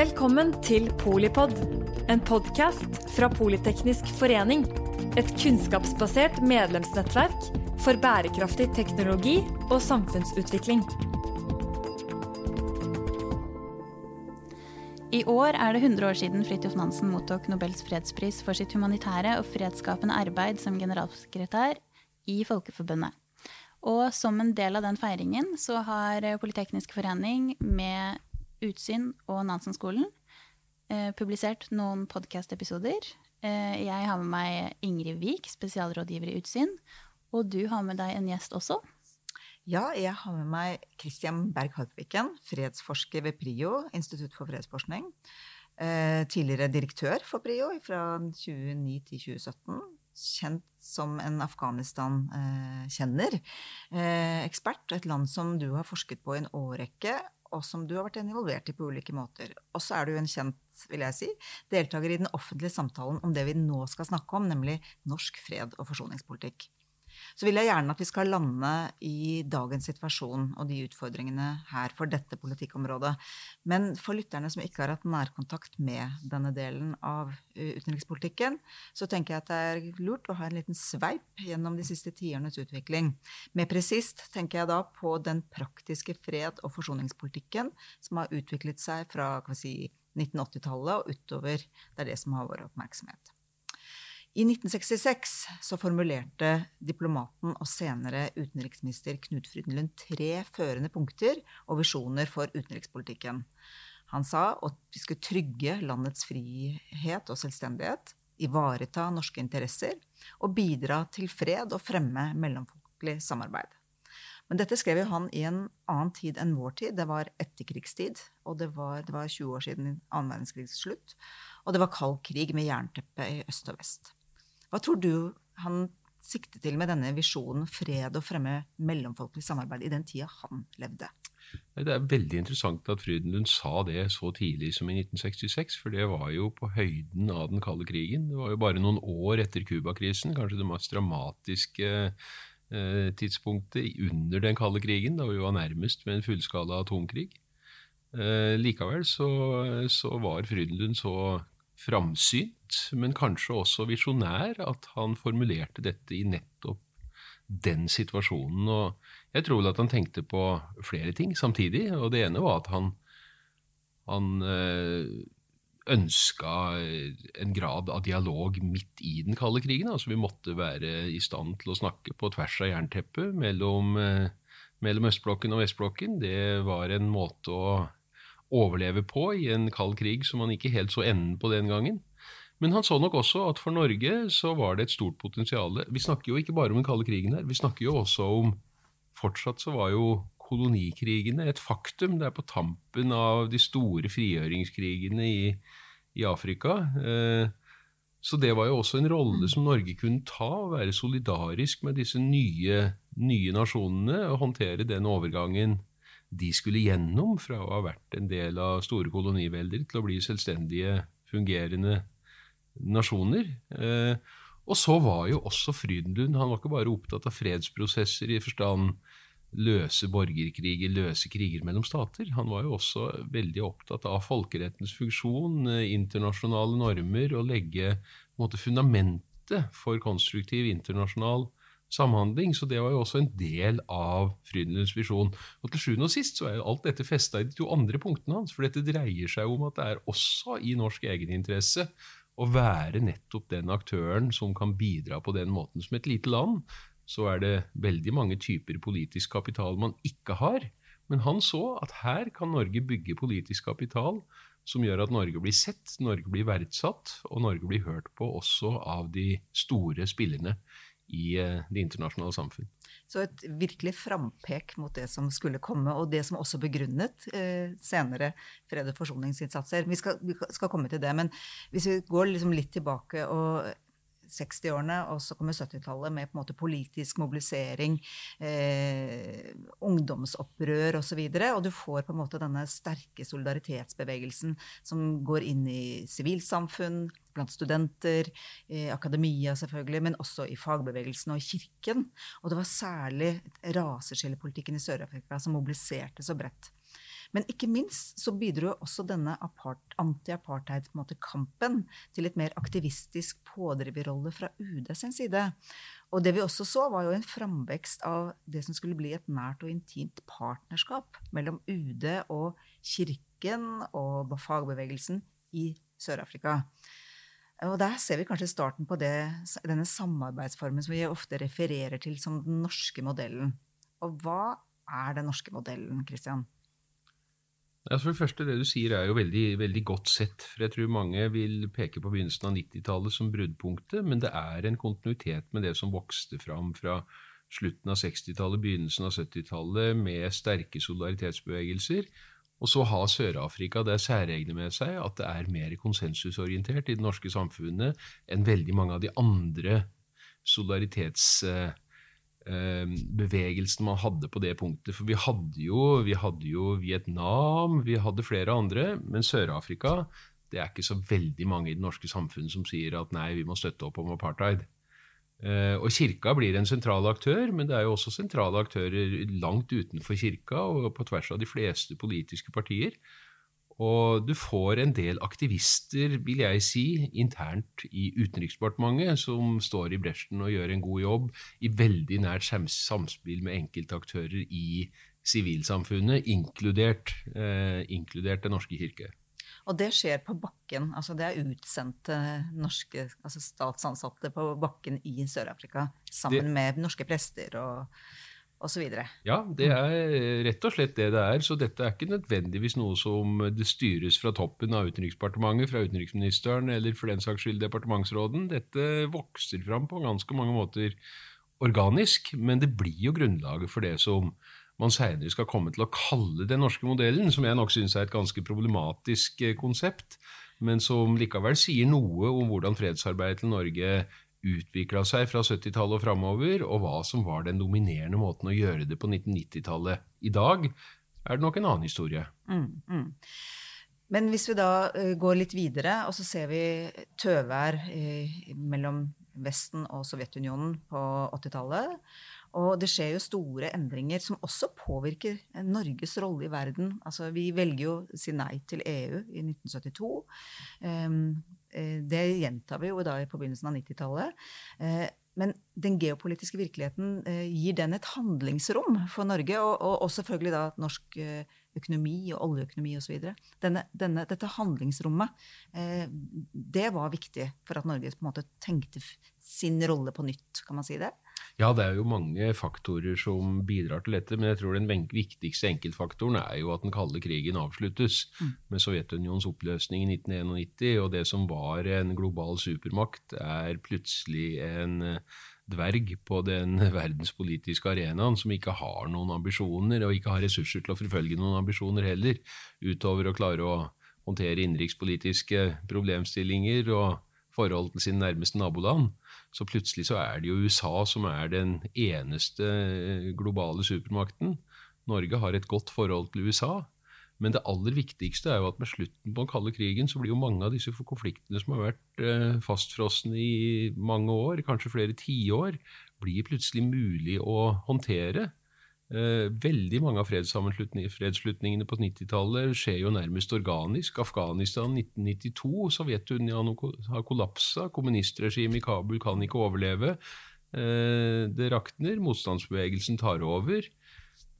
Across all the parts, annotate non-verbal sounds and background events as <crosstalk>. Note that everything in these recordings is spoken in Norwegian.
Velkommen til Polipod, en podkast fra Politeknisk forening. Et kunnskapsbasert medlemsnettverk for bærekraftig teknologi og samfunnsutvikling. I år er det 100 år siden Fridtjof Nansen mottok Nobels fredspris for sitt humanitære og fredsskapende arbeid som generalsekretær i Folkeforbundet. Og som en del av den feiringen så har Politeknisk forening med Utsyn og Nansen-skolen eh, publisert noen podkast-episoder. Eh, jeg har med meg Ingrid Wiik, spesialrådgiver i Utsyn. Og du har med deg en gjest også. Ja, jeg har med meg Christian Berg Harpviken, fredsforsker ved PRIO, Institutt for fredsforskning. Eh, tidligere direktør for PRIO fra 2009 til 2017. Kjent som en Afghanistan-kjenner. Ekspert. Et land som du har forsket på i en årrekke, og som du har vært involvert i på ulike måter. Og så er du en kjent vil jeg si, deltaker i den offentlige samtalen om det vi nå skal snakke om, nemlig norsk fred og forsoningspolitikk så vil jeg gjerne at vi skal lande i dagens situasjon og de utfordringene her for dette politikkområdet. Men for lytterne som ikke har hatt nærkontakt med denne delen av utenrikspolitikken, så tenker jeg at det er lurt å ha en liten sveip gjennom de siste tiårenes utvikling. Mer presist tenker jeg da på den praktiske fred- og forsoningspolitikken som har utviklet seg fra si, 1980-tallet og utover. Det er det som har vår oppmerksomhet. I 1966 så formulerte diplomaten og senere utenriksminister Knut Frydenlund tre førende punkter og visjoner for utenrikspolitikken. Han sa at vi skulle trygge landets frihet og selvstendighet, ivareta norske interesser og bidra til fred og fremme mellomfolkelig samarbeid. Men dette skrev jo han i en annen tid enn vår tid. Det var etterkrigstid, og det var, det var 20 år siden annen verdenskrigs slutt. Og det var kald krig med jernteppe i øst og vest. Hva tror du han siktet til med denne visjonen fred og fremme mellomfolkelig samarbeid i den tida han levde? Det er veldig interessant at Frydenlund sa det så tidlig som i 1966, for det var jo på høyden av den kalde krigen. Det var jo bare noen år etter Cuba-krisen, kanskje det mest dramatiske eh, tidspunktet under den kalde krigen, da vi var nærmest med en fullskala atomkrig. Eh, likevel så, så var Frydenlund så framsynt, men kanskje også visjonær, at han formulerte dette i nettopp den situasjonen. Og jeg tror vel at han tenkte på flere ting samtidig. Og det ene var at han, han eh, ønska en grad av dialog midt i den kalde krigen. Altså vi måtte være i stand til å snakke på tvers av jernteppet mellom, eh, mellom østblokken og vestblokken. Det var en måte å overleve på i en kald krig som han ikke helt så enden på den gangen. Men han så nok også at for Norge så var det et stort potensial. Vi snakker jo ikke bare om den kalde krigen her, vi snakker jo også om Fortsatt så var jo kolonikrigene et faktum. Det er på tampen av de store frigjøringskrigene i, i Afrika. Eh, så det var jo også en rolle som Norge kunne ta, å være solidarisk med disse nye, nye nasjonene og håndtere den overgangen de skulle gjennom fra å ha vært en del av store kolonivelder til å bli selvstendige, fungerende nasjoner. Eh, og så var jo også Frydenlund Han var ikke bare opptatt av fredsprosesser i forstand løse borgerkriger, løse kriger mellom stater. Han var jo også veldig opptatt av folkerettens funksjon, eh, internasjonale normer, og legge måte, fundamentet for konstruktiv internasjonal samhandling. Så det var jo også en del av Frydenlunds visjon. Og til sjuende og sist så er jo alt dette festa i de to andre punktene hans. For dette dreier seg om at det er også i norsk egeninteresse å være nettopp den aktøren som kan bidra på den måten. Som et lite land så er det veldig mange typer politisk kapital man ikke har. Men han så at her kan Norge bygge politisk kapital som gjør at Norge blir sett, Norge blir verdsatt, og Norge blir hørt på også av de store spillerne i eh, det internasjonale samfunn. Så et virkelig frampek mot det som skulle komme, og det som også begrunnet eh, senere fred- og forsoningsinnsatser. Vi skal, vi skal, komme til det, men hvis vi går liksom litt tilbake og 60-årene, og så kommer 70-tallet med på en måte politisk mobilisering, eh, ungdomsopprør osv. Og, så videre, og du får på en måte denne sterke solidaritetsbevegelsen som går inn i sivilsamfunn, blant studenter, i akademia selvfølgelig, men også i fagbevegelsen og i kirken. Og det var særlig raseskillepolitikken i Sør-Afrika som mobiliserte så bredt. Men ikke minst så bidro også denne anti-apartheid-kampen til et mer aktivistisk pådriverrolle fra UD sin side. Og det vi også så, var jo en framvekst av det som skulle bli et nært og intimt partnerskap mellom UD og kirken og fagbevegelsen i Sør-Afrika. Og der ser vi kanskje starten på det, denne samarbeidsformen som vi ofte refererer til som den norske modellen. Og hva er den norske modellen, Kristian? Altså for det første, Det du sier er jo veldig, veldig, godt sett. for Jeg tror mange vil peke på begynnelsen av 90-tallet som bruddpunktet, men det er en kontinuitet med det som vokste fram fra slutten av 60-tallet, begynnelsen av 70-tallet, med sterke solidaritetsbevegelser. Og så har Sør-Afrika det særegne med seg at det er mer konsensusorientert i det norske samfunnet enn veldig mange av de andre solidaritets Eh, bevegelsen man hadde på det punktet. For vi hadde jo, vi hadde jo Vietnam, vi hadde flere andre, men Sør-Afrika det er ikke så veldig mange i det norske samfunnet som sier at nei, vi må støtte opp om apartheid. Eh, og Kirka blir en sentral aktør, men det er jo også sentrale aktører langt utenfor Kirka og på tvers av de fleste politiske partier. Og du får en del aktivister, vil jeg si, internt i Utenriksdepartementet, som står i bresjen og gjør en god jobb i veldig nært samspill med enkeltaktører i sivilsamfunnet, inkludert, eh, inkludert Den norske kirke. Og det skjer på bakken. altså Det er utsendte norske altså statsansatte på bakken i Sør-Afrika sammen det, med norske prester og osv. Ja, det er rett og slett det det er. Så dette er ikke nødvendigvis noe som det styres fra toppen av Utenriksdepartementet, fra utenriksministeren eller for den saks skyld departementsråden. Dette vokser fram på ganske mange måter organisk, men det blir jo grunnlaget for det som man seinere skal komme til å kalle den norske modellen, som jeg nok syns er et ganske problematisk eh, konsept, men som likevel sier noe om hvordan fredsarbeidet til Norge utvikla seg fra 70-tallet og framover, og hva som var den dominerende måten å gjøre det på 1990-tallet. I dag er det nok en annen historie. Mm, mm. Men hvis vi da uh, går litt videre, og så ser vi tøvær uh, mellom Vesten og Sovjetunionen på 80-tallet. Og det skjer jo store endringer som også påvirker Norges rolle i verden. Altså, vi velger jo å si nei til EU i 1972. Um, Eh, det gjentar vi jo da på begynnelsen av 90-tallet. Eh, men den geopolitiske virkeligheten eh, gir den et handlingsrom for Norge, og, og, og selvfølgelig da norsk økonomi og oljeøkonomi osv. Dette handlingsrommet, det var viktig for at Norge på en måte tenkte sin rolle på nytt, kan man si det? Ja, det er jo mange faktorer som bidrar til dette, men jeg tror den viktigste enkeltfaktoren er jo at den kalde krigen avsluttes mm. med Sovjetunionens oppløsning i 1991, og det som var en global supermakt, er plutselig en eh, dverg på den <laughs> verdenspolitiske arenaen som ikke har noen ambisjoner, og ikke har ressurser til å forfølge noen ambisjoner heller, utover å klare å håndtere innenrikspolitiske problemstillinger og forhold til sine nærmeste naboland. Så plutselig så er det jo USA som er den eneste eh, globale supermakten. Norge har et godt forhold til USA. Men det aller viktigste er jo at med slutten på den kalde krigen så blir jo mange av disse konfliktene som har vært eh, fastfrosne i mange år, kanskje flere tiår, blir plutselig mulig å håndtere. Eh, veldig mange av fredsslutningene på 90-tallet skjer jo nærmest organisk. Afghanistan 1992, Sovjetunionen har kollapsa, kommunistregimet i Kabul kan ikke overleve. Eh, det rakner, motstandsbevegelsen tar over.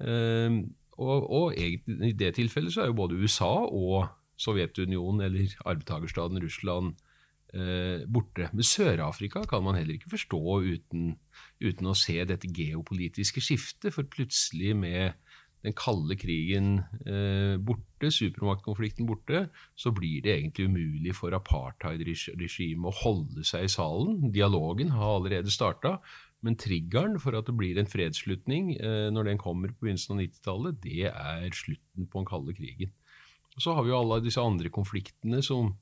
Eh, og, og i det tilfellet så er jo både USA og Sovjetunionen, eller arvtakerstaten Russland, borte. Men Sør-Afrika kan man heller ikke forstå uten, uten, å se dette geopolitiske skiftet, for plutselig med den kalde krigen eh, borte, supermaktkonflikten borte, så blir det egentlig umulig for apartheid-regimet å holde seg i salen. Dialogen har allerede starta, men triggeren for at det blir en fredsslutning eh, når den kommer på begynnelsen av 90-tallet, det er slutten på den kalde krigen. Og Så har vi jo alle disse andre konfliktene som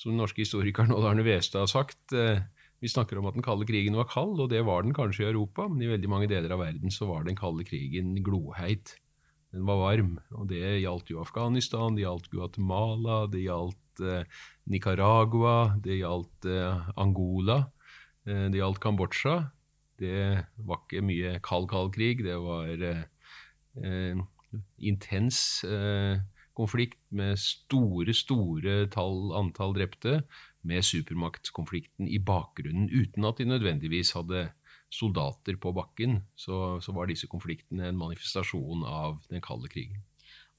som den norske historikeren Odd Arne Westad har sagt. Eh, vi snakker om at den kalde krigen var kald, og det var den kanskje i Europa, men i veldig mange deler av verden så var den kalde krigen gloheit. Den var varm, og det gjaldt jo Afghanistan, det gjaldt Guatemala, det gjaldt eh, Nicaragua, det gjaldt eh, Angola, eh, det gjaldt Kambodsja. Det var ikke mye kald, kald krig, det var eh, intens eh, konflikt med store, store tall, antall drepte, med supermaktkonflikten i bakgrunnen, uten at de nødvendigvis hadde soldater på bakken, så, så var disse konfliktene en manifestasjon av den kalde krigen.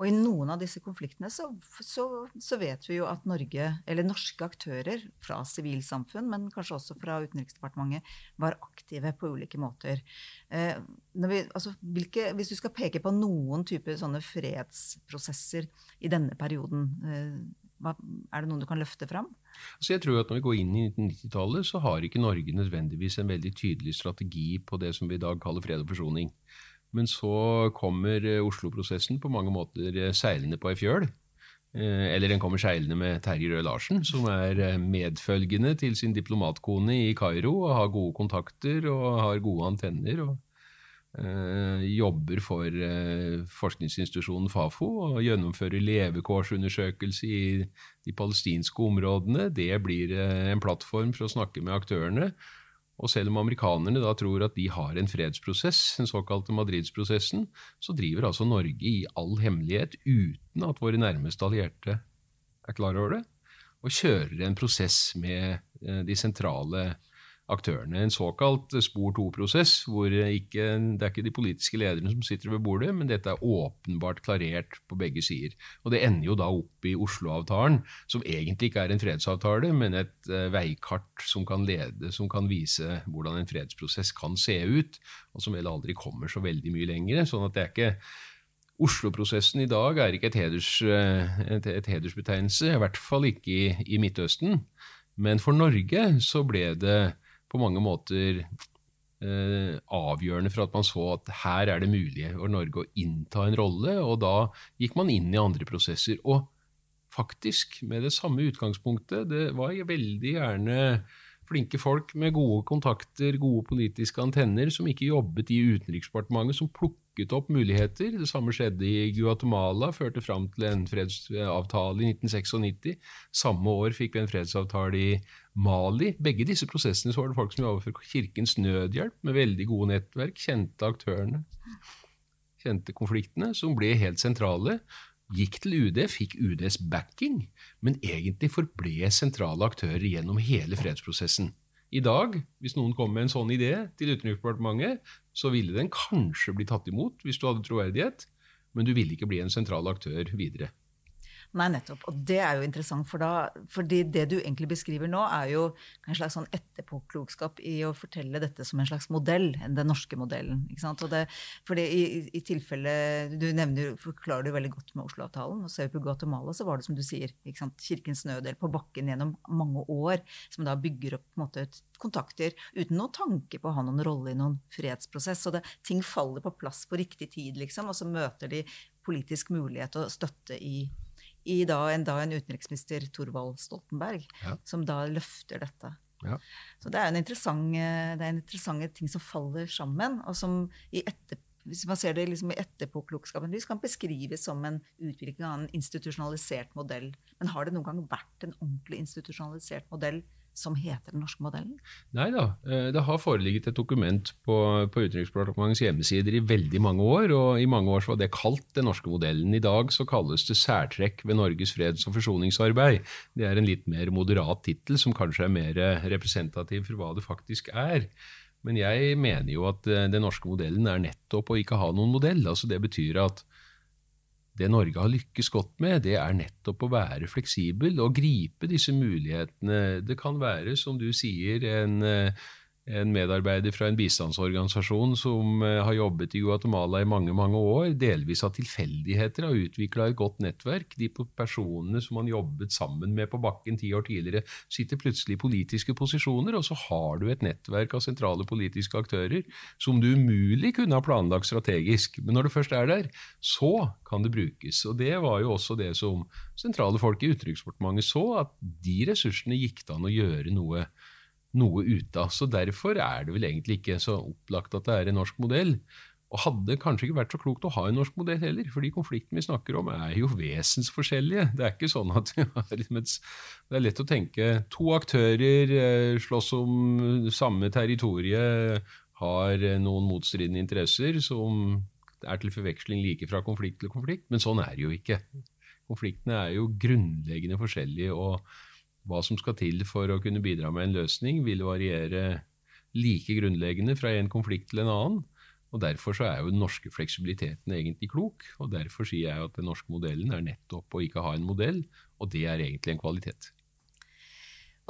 Og i noen av disse konfliktene så, så, så, vet vi jo at Norge, eller norske aktører fra sivilsamfunn, men kanskje også fra Utenriksdepartementet, var aktive på ulike måter. Eh, vi, altså, hvilke, hvis du skal peke på noen typer sånne fredsprosesser i denne perioden, eh, hva, er det noen du kan løfte fram? Altså jeg tror at Når vi går inn i 1990-tallet, så har ikke Norge nødvendigvis en veldig tydelig strategi på det som vi i dag kaller fred og forsoning. Men så kommer eh, Oslo-prosessen på mange måter eh, seilende på ei fjøl. Eh, eller den kommer seilende med Terje Røe Larsen, som er medfølgende til sin diplomatkone i Kairo og har gode kontakter og har gode antenner. og øh, Jobber for øh, forskningsinstitusjonen Fafo og gjennomfører levekårsundersøkelse i de palestinske områdene. Det blir en plattform for å snakke med aktørene. Og selv om amerikanerne da tror at de har en fredsprosess, den såkalte Madridsprosessen, så driver altså Norge i all hemmelighet, uten at våre nærmeste allierte er klar over det, og kjører en prosess med eh, de sentrale aktørene. En såkalt spor to-prosess, hvor ikke, det er ikke de politiske lederne som sitter ved bordet, men dette er åpenbart klarert på begge sider. Og det ender jo da opp i Oslo-avtalen, som egentlig ikke er en fredsavtale, men et uh, veikart som kan lede, som kan vise hvordan en fredsprosess kan se ut, og som vel aldri kommer så veldig mye lenger. sånn at det er ikke Oslo-prosessen i dag er ikke et, heders, eh, et, et hedersbetegnelse, i hvert fall ikke i, i Midtøsten. Men for Norge så ble det på mange måter eh, avgjørende for at man så at her er det mulig for Norge å innta en rolle, og da gikk man inn i andre prosesser. Og faktisk med det samme utgangspunktet. Det var veldig gjerne flinke folk med gode kontakter, gode politiske antenner, som ikke jobbet i Utenriksdepartementet, som plukket opp muligheter. Det samme skjedde i Guatemala, førte fram til en fredsavtale i 1996. Samme år fikk vi en fredsavtale i Mali. Begge disse prosessene så var det folk som jobbet for Kirkens Nødhjelp, med veldig gode nettverk, kjente aktørene, kjente konfliktene, som ble helt sentrale gikk til UD, fikk UDs backing, men egentlig forble sentrale aktører gjennom hele fredsprosessen. I dag, hvis noen kom med en sånn idé til Utenriksdepartementet, så ville den kanskje bli tatt imot hvis du hadde troverdighet, men du ville ikke bli en sentral aktør videre. Nei, nettopp. Og det er jo interessant, for da, fordi det du egentlig beskriver nå, er jo en slags sånn etterpåklokskap i å fortelle dette som en slags modell, den norske modellen. ikke sant? Og det, fordi i, i tilfelle Du nevner, forklarer det veldig godt med Oslo-avtalen. og Ser vi på Guatemala, så var det som du sier, ikke sant? Kirkens Nødhjelp på bakken gjennom mange år, som da bygger opp på en måte kontakter uten noen tanke på å ha noen rolle i noen fredsprosess. Så det, ting faller på plass på riktig tid, liksom, og så møter de politisk mulighet og støtte i i da en, da en utenriksminister, Thorvald Stoltenberg, ja. som da løfter dette. Ja. Så det er, en interessant, det er en interessante ting som faller sammen, og som i etter, hvis man ser det liksom i etterpåklokskapen lys, kan beskrives som en utvikling av en institusjonalisert modell. Men har det noen gang vært en ordentlig institusjonalisert modell som heter den norske modellen? Nei da. Eh, det har foreligget et dokument på, på Utenriksdepartementets hjemmesider i veldig mange år, og i mange år var det kalt den norske modellen. I dag så kalles det særtrekk ved Norges freds- og forsoningsarbeid. Det er en litt mer moderat tittel, som kanskje er mer representativ for hva det faktisk er. Men jeg mener jo at eh, den norske modellen er nettopp å ikke ha noen modell. Altså Det betyr at det Norge har lykkes godt med, det er nettopp å være fleksibel og gripe disse mulighetene. Det kan være, som du sier, en eh, en medarbeider fra en bistandsorganisasjon som eh, har jobbet i Guatemala i mange mange år, delvis av tilfeldigheter har utvikla et godt nettverk. De personene som han jobbet sammen med på bakken ti år tidligere, sitter plutselig i politiske posisjoner, og så har du et nettverk av sentrale politiske aktører som du umulig kunne ha planlagt strategisk. Men når du først er der, så kan det brukes. Og det var jo også det som sentrale folk i Utenriksdepartementet så, at de ressursene gikk det an å gjøre noe noe ute av. Så derfor er det vel egentlig ikke så opplagt at det er en norsk modell. Og hadde kanskje ikke vært så klokt å ha en norsk modell heller, for de konfliktene vi snakker om er jo vesensforskjellige. Det er ikke sånn at vi har Det er lett å tenke to aktører eh, slåss om samme territorie, har noen motstridende interesser som er til forveksling like fra konflikt til konflikt, men sånn er det jo ikke. Konfliktene er jo grunnleggende forskjellige, og hva som skal til for å kunne bidra med en løsning, vil variere like grunnleggende fra en konflikt til en annen. Og Derfor så er jo den norske fleksibiliteten egentlig klok, og derfor sier jeg at den norske modellen er nettopp å ikke ha en modell, og det er egentlig en kvalitet.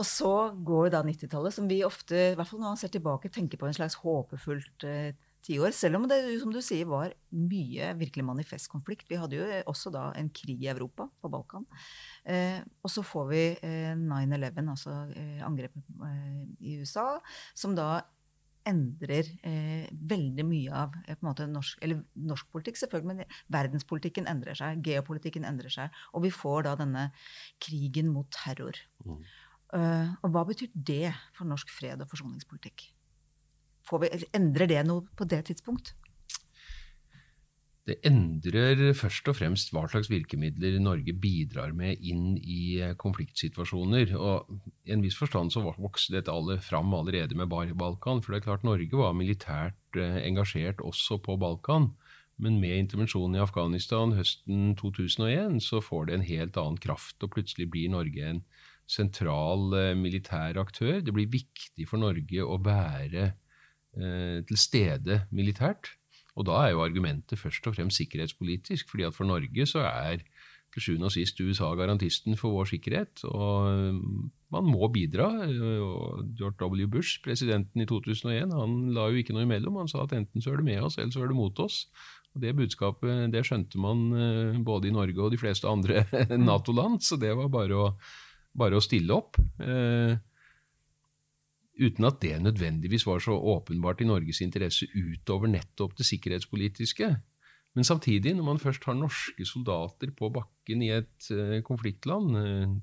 Og så går da 90-tallet, som vi ofte, i hvert fall når man ser tilbake, tenker på en slags håpefullt eh, tiår. Selv om det som du sier, var mye virkelig manifestkonflikt. Vi hadde jo også da en krig i Europa, på Balkan. Eh, og så får vi eh, 9-11, altså eh, angrepet eh, i USA, som da endrer eh, veldig mye av eh, måte, norsk, eller norsk politikk, selvfølgelig, men verdenspolitikken endrer seg. Geopolitikken endrer seg. Og vi får da denne krigen mot terror. Mm. og hva betyr det for norsk fred- og forsoningspolitikk? Vi, endrer det noe på det tidspunkt? Det endrer først og fremst hva slags virkemidler Norge bidrar med inn i eh, konfliktsituasjoner. Og I en viss forstand så vokste dette alle fram allerede med Balkan. For det er klart Norge var militært eh, engasjert også på Balkan. Men med intervensjonen i Afghanistan høsten 2001 så får det en helt annen kraft, og plutselig blir Norge en sentral eh, militær aktør. Det blir viktig for Norge å være til stede militært. Og da er jo argumentet først og fremst sikkerhetspolitisk, fordi at for Norge så er til sjuende og sist USA garantisten for vår sikkerhet. Og eh, man må bidra. George W. Bush, presidenten i 2001, han la jo ikke noe imellom. Han sa at enten så er det med oss, eller så er det mot oss. Og Det budskapet det skjønte man eh, både i Norge og de fleste andre <laughs> Nato-land, så det var bare å, bare å stille opp. Eh, uten at det nødvendigvis var så åpenbart i Norges interesse utover nettopp det sikkerhetspolitiske. Men samtidig, når man først har norske soldater på bakken i et uh, konfliktland uh,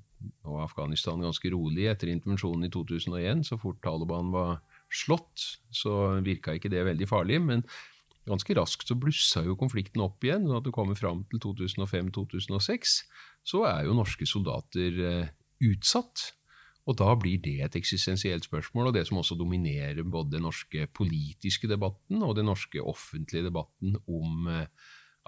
og Afghanistan ganske rolig etter intervensjonen i 2001, så fort Taliban var slått, så virka ikke det veldig farlig. Men ganske raskt så blussa jo konflikten opp igjen. sånn at du kommer fram til 2005-2006, så er jo norske soldater uh, utsatt og da blir det et eksistensielt spørsmål, og det som også dominerer både den norske politiske debatten og den norske offentlige debatten om eh,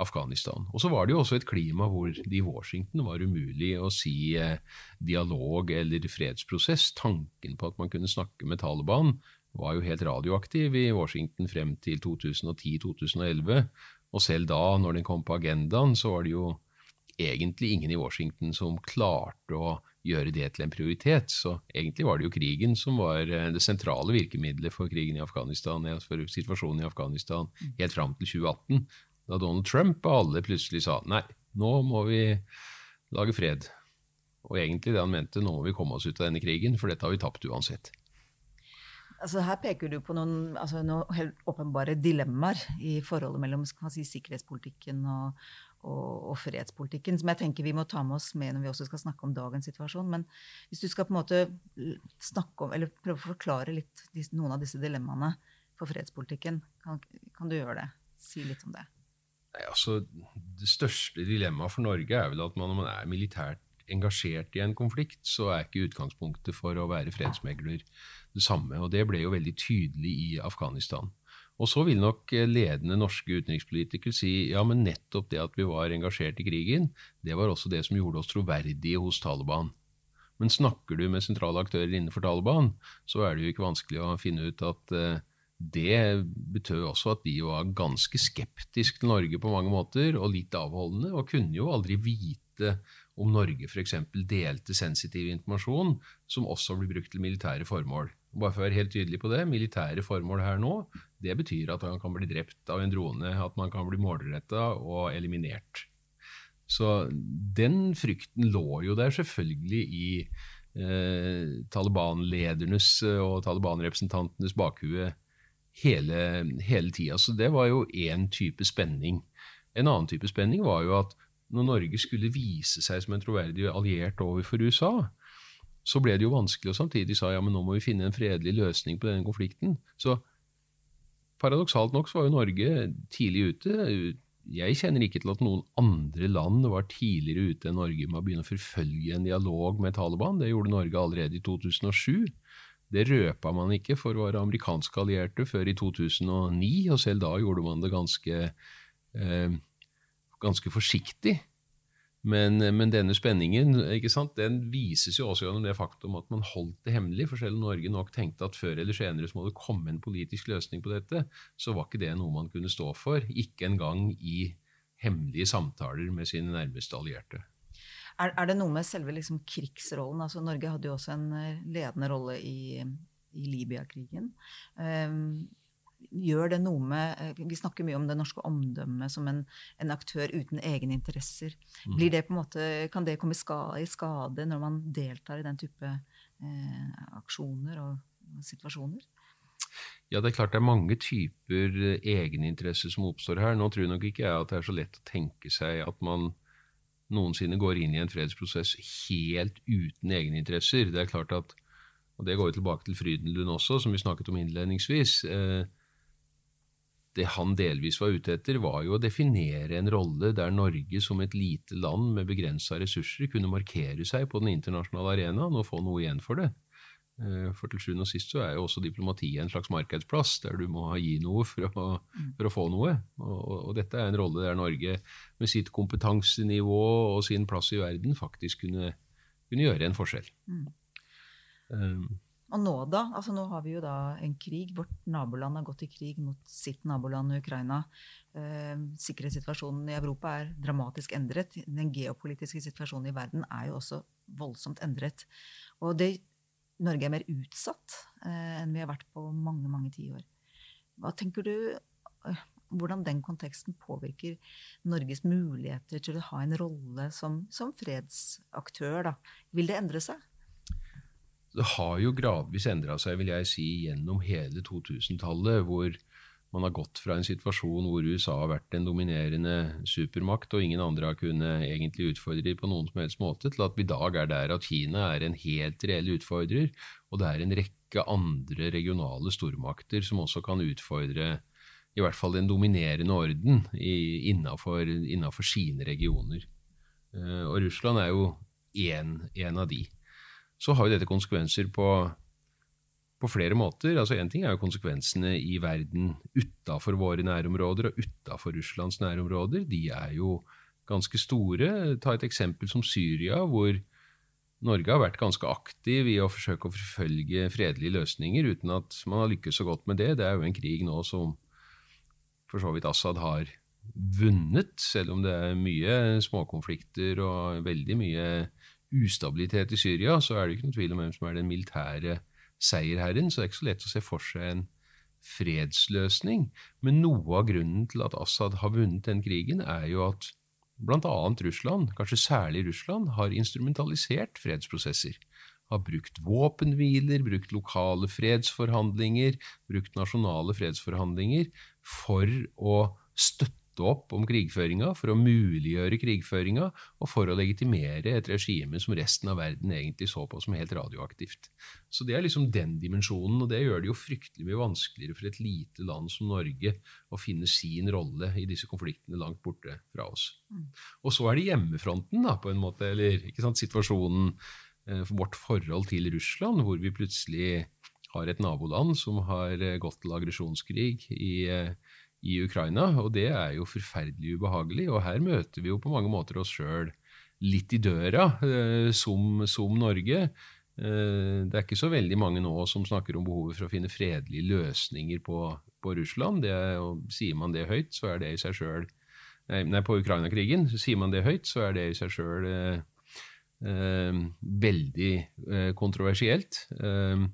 Afghanistan. Og så var det jo også et klima hvor det i Washington var umulig å si eh, dialog eller fredsprosess. Tanken på at man kunne snakke med Taliban var jo helt radioaktiv i Washington frem til 2010-2011. Og selv da, når den kom på agendaen, så var det jo egentlig ingen i Washington som klarte å gjøre det til en prioritet. Så egentlig var det jo krigen som var eh, det sentrale virkemidlet for krigen i Afghanistan, for situasjonen i Afghanistan helt fram til 2018, da Donald Trump og alle plutselig sa nei, nå må vi lage fred. Og egentlig det han mente, nå må vi komme oss ut av denne krigen, for dette har vi tapt uansett. Altså her peker du på noen, altså noen helt åpenbare dilemmaer i forholdet mellom si, sikkerhetspolitikken og, og, og, fredspolitikken, som jeg tenker vi må ta med oss med når vi også skal snakke om dagens situasjon. Men hvis du skal på en måte snakke om, eller prøve å forklare litt noen av disse dilemmaene for fredspolitikken, kan, kan du gjøre det? Si litt om det. Nei, altså, Det største dilemmaet for Norge er vel at man, når man er militært engasjert i en konflikt, så er ikke utgangspunktet for å være fredsmegler det samme. Og det ble jo veldig tydelig i Afghanistan. Og så vil nok eh, ledende norske utenrikspolitikere si ja, men nettopp det at vi var engasjert i krigen, det var også det som gjorde oss troverdige hos Taliban. Men snakker du med sentrale aktører innenfor Taliban, så er det jo ikke vanskelig å finne ut at uh, det betød også at de var ganske skeptiske til Norge på mange måter, og litt avholdende, og kunne jo aldri vite om Norge f.eks. delte sensitiv informasjon som også blir brukt til militære formål. Bare for å være helt tydelig på det, militære formål her nå, det betyr at man kan bli drept av en drone, at man kan bli målretta og eliminert. Så den frykten lå jo der selvfølgelig i eh, Taliban-ledernes og Taliban-representantenes bakhue hele, hele tida. Så det var jo én type spenning. En annen type spenning var jo at når Norge skulle vise seg som en troverdig alliert overfor USA, så ble det jo vanskelig, og samtidig sa ja, men nå må vi finne en fredelig løsning på denne konflikten. Så paradoksalt nok så var jo Norge tidlig ute. Jeg kjenner ikke til at noen andre land var tidligere ute enn Norge med å begynne å forfølge en dialog med Taliban. Det gjorde Norge allerede i 2007. Det røpa man ikke for våre amerikanske allierte før i 2009, og selv da gjorde man det ganske eh, ganske forsiktig. Men, men, denne spenningen sant, den vises jo også gjennom det faktum at man holdt det hemmelig. For selv om Norge nok tenkte at før eller senere så må det komme en politisk løsning på dette, så var ikke det noe man kunne stå for. Ikke engang i hemmelige samtaler med sine nærmeste allierte. Er, er det noe med selve liksom krigsrollen? Altså, Norge hadde jo også en eh, ledende rolle i, i Libya-krigen. Um, gjør det noe med eh, Vi snakker mye om det norske omdømmet som en, en aktør uten egeninteresser. Mm. Blir det på en måte, kan det komme i skade når man deltar i den type eh, aksjoner og, situasjoner? Ja, det er klart det er mange typer eh, egeninteresser som oppstår her. Nå tror nok ikke jeg at det er så lett å tenke seg at man noensinne går inn i en fredsprosess helt uten egeninteresser. Det er klart at, og det går jo tilbake til Frydenlund også, som vi snakket om innledningsvis. Eh, det han delvis var ute etter, var jo å definere en rolle der Norge som et lite land med begrensa ressurser kunne markere seg på den internasjonale arenaen og få noe igjen for det. Eh, for til sjuende og sist så er jo også diplomatiet en slags markedsplass, der du må gi noe for å, for å få noe. Og, og, dette er en rolle der Norge med sitt kompetansenivå og sin plass i verden faktisk kunne, kunne gjøre en forskjell. Mm. Um, og nå, da? Altså, nå har vi jo da en krig. Vårt naboland har gått i krig mot sitt naboland Ukraina. Eh, sikkerhetssituasjonen i Europa er dramatisk endret. Den geopolitiske situasjonen i verden er jo også voldsomt endret. Og det, Norge er mer utsatt eh, enn vi har vært på mange, mange tiår. Hva tenker du eh, hvordan den konteksten påvirker Norges muligheter til å ha en rolle som, som fredsaktør? Da. Vil det endre seg? Det har jo gradvis endra seg, vil jeg si, gjennom hele 2000-tallet, hvor man har gått fra en situasjon hvor USA har vært en dominerende supermakt, og ingen andre har kunnet egentlig utfordre dem på noen som helst måte, til at vi i dag er der at Kina er en helt reell utfordrer, og det er en rekke andre regionale stormakter som også kan utfordre i hvert fall den dominerende orden innafor sine regioner. Eh, og Russland er jo én av de så har jo dette konsekvenser på, på flere måter. Altså Én ting er jo konsekvensene i verden utafor våre nærområder og utafor Russlands nærområder. De er jo ganske store. Ta et eksempel som Syria, hvor Norge har vært ganske aktiv i å forsøke å forfølge fredelige løsninger uten at man har lykkes så godt med det. Det er jo en krig nå som for så vidt Assad har vunnet, selv om det er mye småkonflikter og veldig mye ustabilitet i Syria, så er det ikke noen tvil om hvem som er den militære seierherren. Så det er ikke så lett å se for seg en fredsløsning. Men noe av grunnen til at Assad har vunnet den krigen, er jo at bl.a. Russland, kanskje særlig Russland, har instrumentalisert fredsprosesser. Har brukt våpenhviler, brukt lokale fredsforhandlinger, brukt nasjonale fredsforhandlinger for å støtte opp om krigføringa, for å muliggjøre krigføringa, og for å legitimere et regime som resten av verden egentlig så på som helt radioaktivt. Så det er liksom den dimensjonen, og det gjør det jo fryktelig mye vanskeligere for et lite land som Norge å finne sin rolle i disse konfliktene langt borte fra oss. Mm. Og så er det hjemmefronten, da, på en måte, eller ikke sant, situasjonen eh, vårt forhold til Russland, hvor vi plutselig har et naboland som har eh, gått til aggresjonskrig i eh, i Ukraina, og det er jo forferdelig ubehagelig. Og her møter vi jo på mange måter oss sjøl litt i døra, eh, som, som, Norge. Eh, det er ikke så veldig mange nå som snakker om behovet for å finne fredelige løsninger på, på Russland. Det, og sier man det høyt, så er det i seg sjøl Nei, på Ukraina-krigen. Sier man det høyt, så er det i seg sjøl eh, eh, veldig eh, kontroversielt. Eh,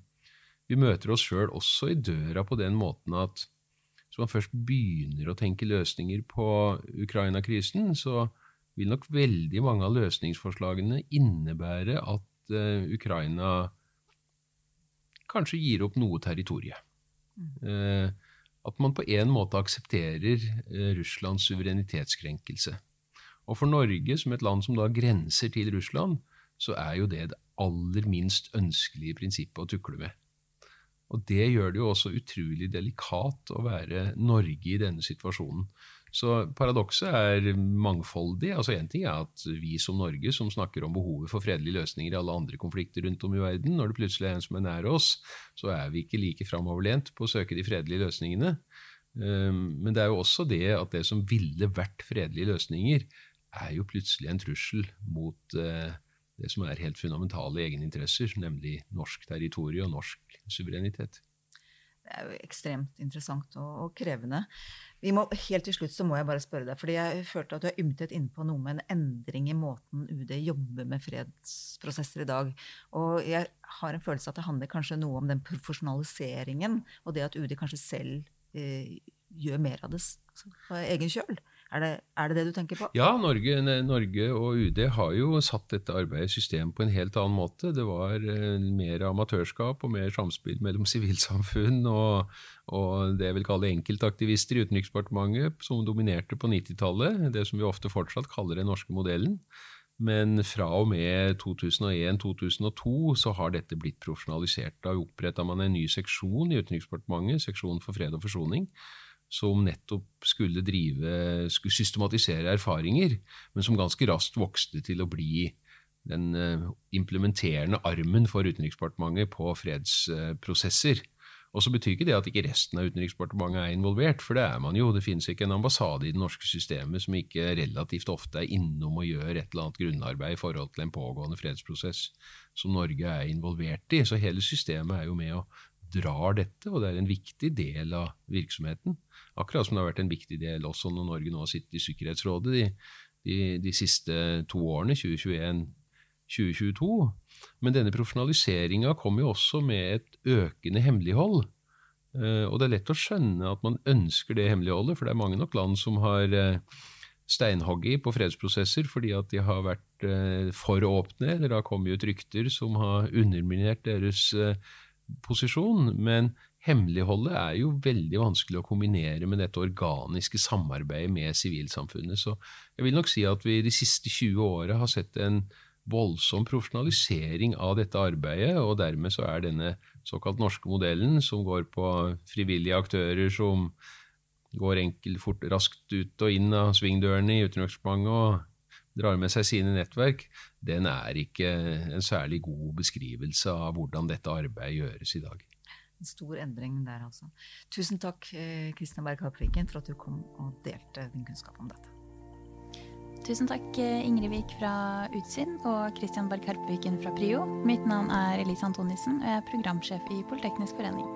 vi møter oss sjøl også i døra på den måten at så man først begynner å tenke løsninger på Ukraina-krisen, så vil nok veldig mange av løsningsforslagene innebære at uh, Ukraina kanskje gir opp noe territorium. Uh, at man på en måte aksepterer uh, Russlands suverenitetskrenkelse. Og for Norge, som et land som da grenser til Russland, så er jo det det aller minst ønskelige prinsippet å tukle med. Og det gjør det jo også utrolig delikat å være Norge i denne situasjonen. Så paradokset er mangfoldig. Altså Én ting er at vi som Norge, som snakker om behovet for fredelige løsninger i alle andre konflikter rundt om i verden, når det plutselig er en som er nær oss, så er vi ikke like framoverlent på å søke de fredelige løsningene. Men det er jo også det at det som ville vært fredelige løsninger, er jo plutselig en trussel mot det som er helt fundamentale egeninteresser, nemlig norsk territorium og norsk suverenitet. Det er jo ekstremt interessant og, og krevende. Må, helt til slutt så må jeg bare spørre deg, fordi jeg følte at du har ymtet innpå noe med en endring i måten UD jobber med fredsprosesser i dag. Og jeg har en følelse at det handler kanskje noe om den profesjonaliseringen, og det at UD kanskje selv eh, gjør mer av det på egen kjøl. Er det, er det, det du tenker på? Ja, Norge, Norge, og UD har jo satt dette arbeidet i system på en helt annen måte. Det var eh, mer amatørskap og mer samspill mellom <laughs> sivilsamfunn og, og, det jeg vil kalle enkeltaktivister i Utenriksdepartementet, som dominerte på 90-tallet. Det som vi ofte fortsatt kaller den norske modellen. Men fra og med 2001-2002 så har dette blitt profesjonalisert. Da oppretta man en ny seksjon i Utenriksdepartementet, seksjon for fred og forsoning som nettopp skulle drive, skulle systematisere erfaringer, men som ganske raskt vokste til å bli den eh, implementerende armen for Utenriksdepartementet på fredsprosesser. Og så betyr ikke det at ikke resten av Utenriksdepartementet er involvert, for det er man jo. Det finnes ikke en ambassade i det norske systemet som ikke relativt ofte er innom og gjør et eller annet grunnarbeid i forhold til en pågående fredsprosess som Norge er involvert i. Så hele systemet er jo med å drar dette, og det er en viktig del av virksomheten. Akkurat som det har vært en viktig del også når Norge nå har sittet i Sikkerhetsrådet de, de, de siste to årene, 2021-2022. Men denne profesjonaliseringa kommer jo også med et økende hemmelighold. Uh, og det er lett å skjønne at man ønsker det hemmeligholdet, for det er mange nok land som har uh, steinhogget på fredsprosesser fordi at de har vært uh, for åpne, eller det har kommet ut rykter som har underminert deres posisjon, men hemmeligholdet er jo veldig vanskelig å kombinere med dette organiske samarbeidet med sivilsamfunnet. Så jeg vil nok si at vi de siste 20 åra har sett en voldsom profesjonalisering av dette arbeidet, og dermed så er denne såkalt norske modellen, som går på frivillige aktører som går enkelt, fort, raskt ut og inn av svingdørene i Utenriksdepartementet og drar med seg sine nettverk, den er ikke en særlig god beskrivelse av hvordan dette arbeidet gjøres i dag. En stor endring der, altså. Tusen takk, Kristian eh, Berg Harpviken, for at du kom og delte din kunnskap om dette. Tusen takk, eh, Ingrid Wiik fra Utsyn og Kristian Berg Harpviken fra Prio. Mitt navn er Elise Antonissen, og jeg er programsjef i Politeknisk forening.